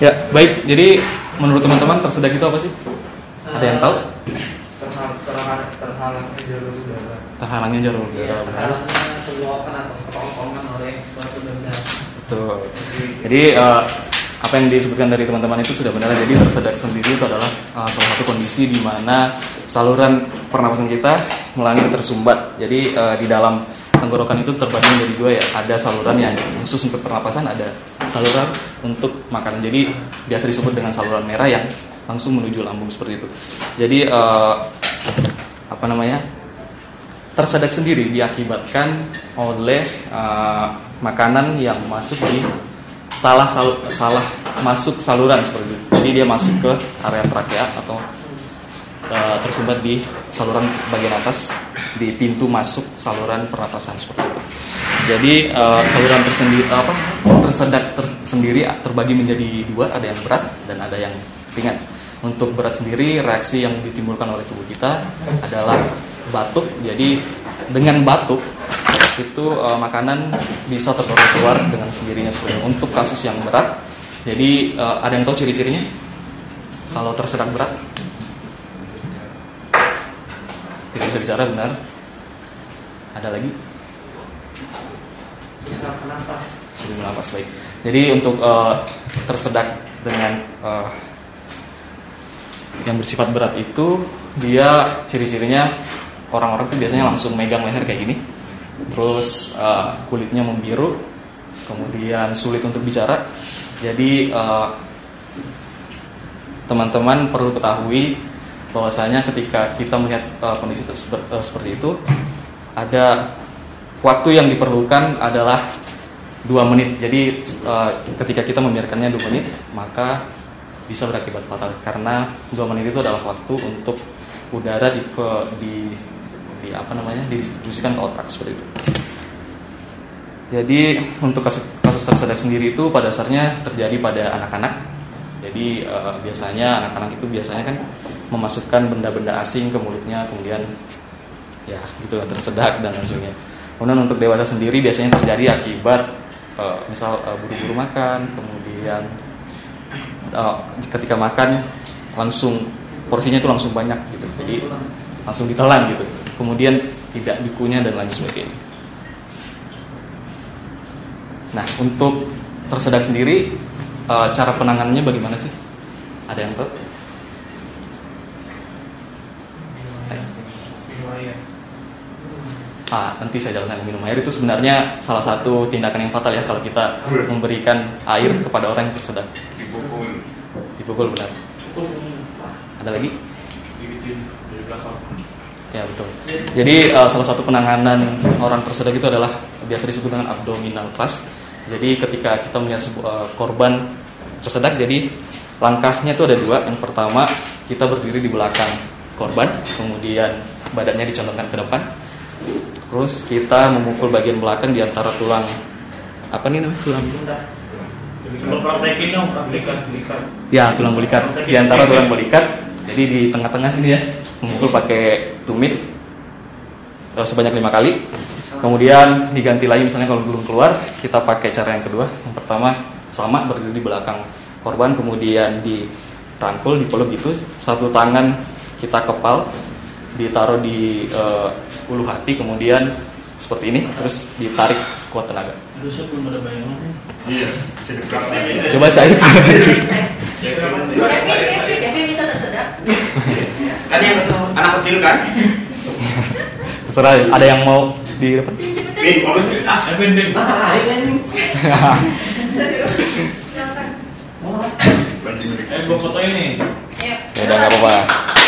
Ya, baik. Jadi menurut teman-teman tersedak itu apa sih? Ada yang tahu? terhalangnya jalur udara Terhalangnya jalur udara. Ya, terhalangnya selokan atau ketongkongan oleh suatu benda. Betul. Jadi eh, apa yang disebutkan dari teman-teman itu sudah benar. Jadi tersedak sendiri itu adalah eh, salah satu kondisi di mana saluran pernapasan kita mulai tersumbat. Jadi eh, di dalam tenggorokan itu terbagi menjadi dua ya. Ada saluran yang khusus untuk pernapasan, ada saluran untuk makanan. Jadi biasa disebut dengan saluran merah yang langsung menuju lambung seperti itu. Jadi eh, apa namanya? tersedak sendiri diakibatkan oleh uh, makanan yang masuk di salah sal- salah masuk saluran seperti itu. Jadi dia masuk ke area trakea atau uh, tersumbat di saluran bagian atas di pintu masuk saluran pernapasan seperti itu. Jadi uh, saluran tersendiri apa tersedak tersendiri terbagi menjadi dua, ada yang berat dan ada yang ringan. Untuk berat sendiri reaksi yang ditimbulkan oleh tubuh kita adalah batuk. Jadi dengan batuk itu eh, makanan bisa terdorong keluar dengan sendirinya sebenarnya. Untuk kasus yang berat, jadi eh, ada yang tahu ciri-cirinya? Kalau tersedak berat? Tidak bisa bicara benar. Ada lagi? Bisa penapas. Baik. Jadi untuk eh, tersedak dengan eh, yang bersifat berat itu dia ciri-cirinya orang-orang itu biasanya langsung megang leher kayak gini, terus eh, kulitnya membiru, kemudian sulit untuk bicara. Jadi teman-teman perlu ketahui bahwasanya ketika kita melihat eh, kondisi tersebut- seperti itu ada waktu yang diperlukan adalah dua menit. Jadi eh, ketika kita membiarkannya dua menit, maka bisa berakibat fatal karena dua menit itu adalah waktu untuk udara di ke, di, di apa namanya didistribusikan ke otak seperti itu. Jadi untuk kasus kasus tersedak sendiri itu pada dasarnya terjadi pada anak-anak. Jadi eh, biasanya anak-anak itu biasanya kan memasukkan benda-benda asing ke mulutnya, kemudian ya gitu tersedak dan lain sebagainya. Kemudian untuk dewasa sendiri biasanya terjadi akibat eh, misal eh, buru-buru makan, kemudian eh, ketika makan langsung porsinya itu langsung banyak gitu, jadi langsung ditelan gitu. Kemudian tidak dikunyah dan lain sebagainya. Nah untuk tersedak sendiri eh, cara penanganannya bagaimana sih? Ada yang tahu? Ah, nanti saya jelaskan minum air itu sebenarnya salah satu tindakan yang fatal ya kalau kita memberikan air kepada orang yang tersedak. dipukul Dipukul benar. Ada lagi? dibikin dari belakang Ya betul. Jadi eh, salah satu penanganan orang tersedak itu adalah biasa disebut dengan abdominal thrust. Jadi ketika kita melihat sebuah eh, korban tersedak, jadi langkahnya itu ada dua. Yang pertama kita berdiri di belakang korban, kemudian badannya dicondongkan ke depan. Terus kita memukul bagian belakang di antara tulang apa nih namanya tulang praktekin dong, praktekan selikat Ya, tulang belikat. Di antara tulang belikat, jadi di tengah-tengah sini ya, memukul pakai tumit eh, sebanyak lima kali. Kemudian diganti lagi misalnya kalau belum keluar, kita pakai cara yang kedua. Yang pertama sama berdiri di belakang korban, kemudian dirangkul, dipeluk itu. Satu tangan kita kepal, ditaruh di eh, ulu hati, kemudian seperti ini, terus ditarik sekuat tenaga. Aduh, saya belum ada bayangan. iya bisa Coba. Kevin, tersedak. kan yang anak kecil kan Terserah, ada yang mau di cepet Bin, fokus. Ah, Bin, Bin. Silakan. Eh, gua foto ini. Ya udah nggak apa-apa.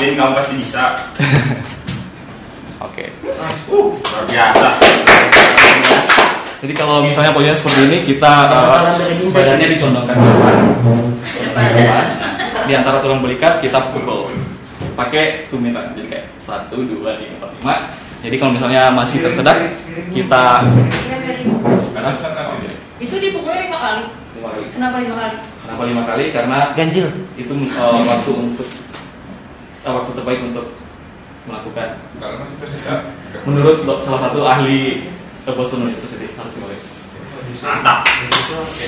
Bin, kamu pasti bisa. Oke. Uh, luar biasa. Jadi kalau misalnya posisinya seperti ini, kita uh, badannya dicondongkan ke depan. Di antara tulang belikat kita pukul pakai tumitan. Jadi kayak satu, dua, tiga, empat, lima. Jadi kalau misalnya masih tersedak, kita. Itu dipukulnya lima kali. lima kali. Kenapa lima kali? Kenapa lima kali? Karena Ganjil. itu uh, waktu untuk waktu terbaik untuk melakukan. Kalau masih tersedak. Menurut salah satu ahli uh, Boston University harus dimulai. Mantap.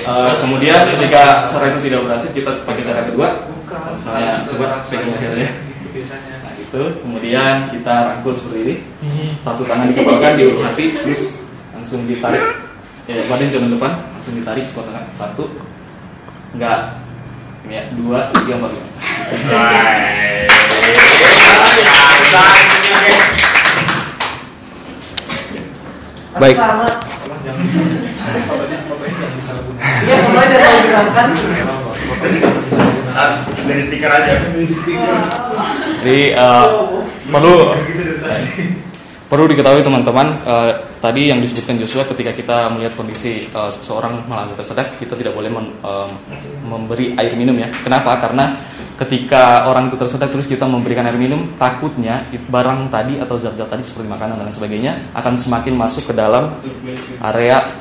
Uh, kemudian ketika cara itu tidak berhasil kita pakai cara kedua. Misalnya coba pegang lehernya nah itu. Kemudian kita rangkul seperti ini. Satu tangan dikepalkan diulur hati terus langsung ditarik. Ya badan jangan depan langsung ditarik sekuat tangan. Satu. Enggak. Ini ya dua tiga empat lima baik. Dari stiker aja. Jadi uh, perlu perlu diketahui teman-teman uh, tadi yang disebutkan Joshua ketika kita melihat kondisi uh, seseorang mengalami tersedak kita tidak boleh men- um, memberi air minum ya. Kenapa? Karena ketika orang itu tersedak terus kita memberikan air minum takutnya barang tadi atau zat-zat tadi seperti makanan dan lain sebagainya akan semakin masuk ke dalam area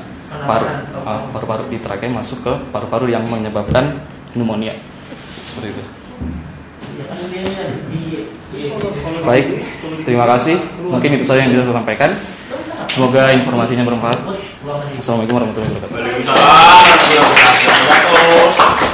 paru uh, paru-paru di trakea masuk ke paru-paru yang menyebabkan pneumonia seperti itu. Baik, terima kasih. Mungkin itu saja yang bisa saya sampaikan. Semoga informasinya bermanfaat. Assalamualaikum warahmatullahi wabarakatuh. Waalaikumsalam warahmatullahi wabarakatuh.